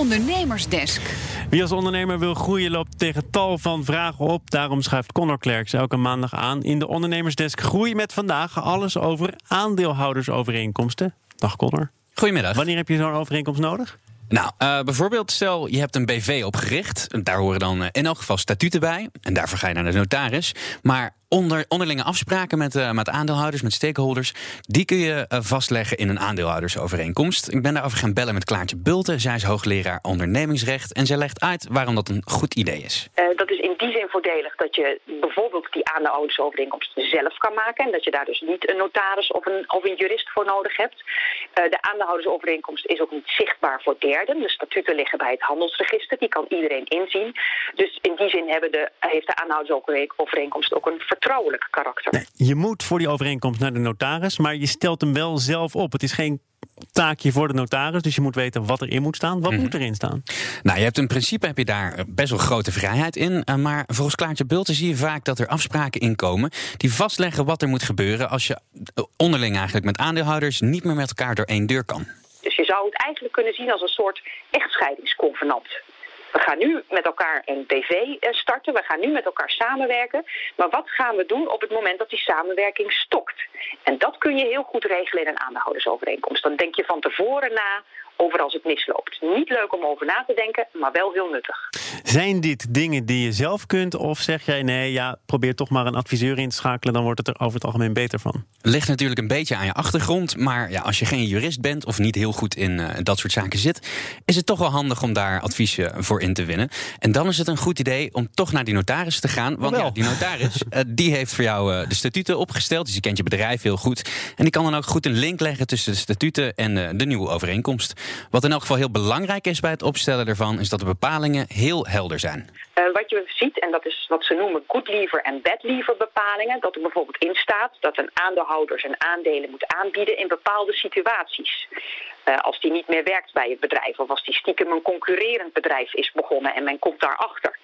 Ondernemersdesk. Wie als ondernemer wil groeien loopt tegen tal van vragen op. Daarom schuift Connor Klerks elke maandag aan in de Ondernemersdesk Groei met vandaag alles over aandeelhoudersovereenkomsten. Dag Connor. Goedemiddag. Wanneer heb je zo'n overeenkomst nodig? Nou, uh, bijvoorbeeld stel je hebt een BV opgericht. Daar horen dan uh, in elk geval statuten bij. En daarvoor ga je naar de notaris. Maar onder, onderlinge afspraken met, uh, met aandeelhouders, met stakeholders... die kun je vastleggen in een aandeelhoudersovereenkomst. Ik ben daarover gaan bellen met Klaartje Bulten. Zij is hoogleraar ondernemingsrecht. En zij legt uit waarom dat een goed idee is. dat is in die zin voordelig dat je bijvoorbeeld die aandeelhoudersovereenkomst zelf kan maken. En dat je daar dus niet een notaris of een, of een jurist voor nodig hebt. de aandeelhoudersovereenkomst is ook niet zichtbaar voor derden. De statuten liggen bij het handelsregister, die kan iedereen inzien. Dus in die zin hebben de, heeft de aandeelhoudersovereenkomst ook een vertrouwelijk karakter. Nee, je moet voor die overeenkomst naar de notaris, maar je stelt hem wel zelf op. Het is geen taakje voor de notaris, dus je moet weten wat erin moet staan. Wat mm -hmm. moet erin staan? Nou, je hebt in principe heb je daar best wel grote vrijheid in. Maar volgens Klaartje Bulten zie je vaak dat er afspraken inkomen die vastleggen wat er moet gebeuren als je onderling eigenlijk met aandeelhouders niet meer met elkaar door één deur kan. Dus je zou het eigenlijk kunnen zien als een soort echtscheidingsconvenant. We gaan nu met elkaar een BV starten, we gaan nu met elkaar samenwerken. Maar wat gaan we doen op het moment dat die samenwerking stokt? En dat kun je heel goed regelen in een aandeelhoudersovereenkomst. Dan denk je van tevoren na over als het misloopt. Niet leuk om over na te denken, maar wel heel nuttig. Zijn dit dingen die je zelf kunt? Of zeg jij nee, ja, probeer toch maar een adviseur in te schakelen, dan wordt het er over het algemeen beter van? Ligt natuurlijk een beetje aan je achtergrond. Maar ja, als je geen jurist bent of niet heel goed in uh, dat soort zaken zit, is het toch wel handig om daar advies voor in te winnen. En dan is het een goed idee om toch naar die notaris te gaan. Want ja, die notaris uh, die heeft voor jou uh, de statuten opgesteld. Dus die kent je bedrijf heel goed. En die kan dan ook goed een link leggen tussen de statuten en de nieuwe overeenkomst. Wat in elk geval heel belangrijk is bij het opstellen ervan, is dat de bepalingen heel helder zijn. Uh, wat je ziet, en dat is wat ze noemen good en bad lever bepalingen, dat er bijvoorbeeld in staat dat een aandeelhouder zijn aandelen moet aanbieden in bepaalde situaties. Uh, als die niet meer werkt bij het bedrijf of als die stiekem een concurrerend bedrijf is begonnen en men komt daarachter.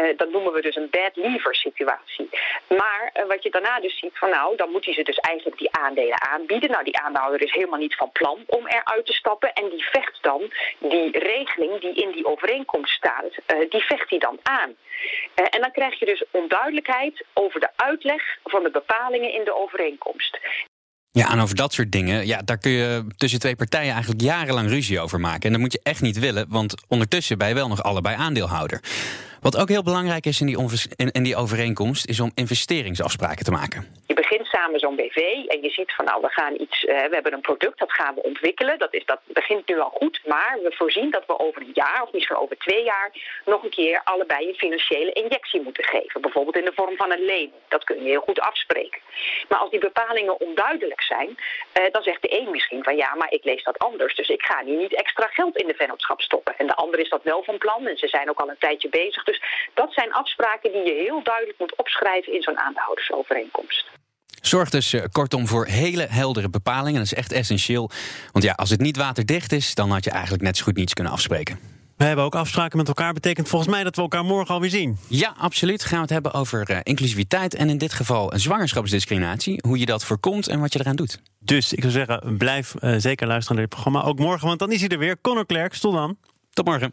Uh, dat noemen we dus een bad lever situatie. Maar uh, wat je daarna dus ziet van nou, dan moet hij ze dus eigenlijk die aandelen aanbieden. Nou, die aandeelhouder is helemaal niet van plan om eruit te stappen en die vecht dan die regeling die in die overeenkomst staat, die vecht hij dan aan. en dan krijg je dus onduidelijkheid over de uitleg van de bepalingen in de overeenkomst. Ja, en over dat soort dingen, ja, daar kun je tussen twee partijen eigenlijk jarenlang ruzie over maken. En dat moet je echt niet willen, want ondertussen ben je wel nog allebei aandeelhouder. Wat ook heel belangrijk is in die, die overeenkomst, is om investeringsafspraken te maken. Je begint samen zo'n BV en je ziet van nou, we gaan iets, uh, we hebben een product, dat gaan we ontwikkelen. Dat, is, dat begint nu al goed, maar we voorzien dat we over een jaar of misschien over twee jaar nog een keer allebei een financiële injectie moeten geven. Bijvoorbeeld in de vorm van een leen. Dat kun je heel goed afspreken. Maar als die bepalingen onduidelijk zijn, uh, dan zegt de een misschien van ja, maar ik lees dat anders, dus ik ga nu niet extra geld in de vennootschap stoppen. En de ander is dat wel van plan en ze zijn ook al een tijdje bezig. Dus dat zijn afspraken die je heel duidelijk moet opschrijven in zo'n aandeelhoudersovereenkomst. Zorg dus uh, kortom voor hele heldere bepalingen. Dat is echt essentieel. Want ja, als het niet waterdicht is, dan had je eigenlijk net zo goed niets kunnen afspreken. We hebben ook afspraken met elkaar. Betekent volgens mij dat we elkaar morgen alweer zien. Ja, absoluut. Gaan we het hebben over uh, inclusiviteit en in dit geval zwangerschapsdiscriminatie. Hoe je dat voorkomt en wat je eraan doet. Dus ik zou zeggen, blijf uh, zeker luisteren naar dit programma. Ook morgen, want dan is hij er weer. Conor Klerks, tot dan. Tot morgen.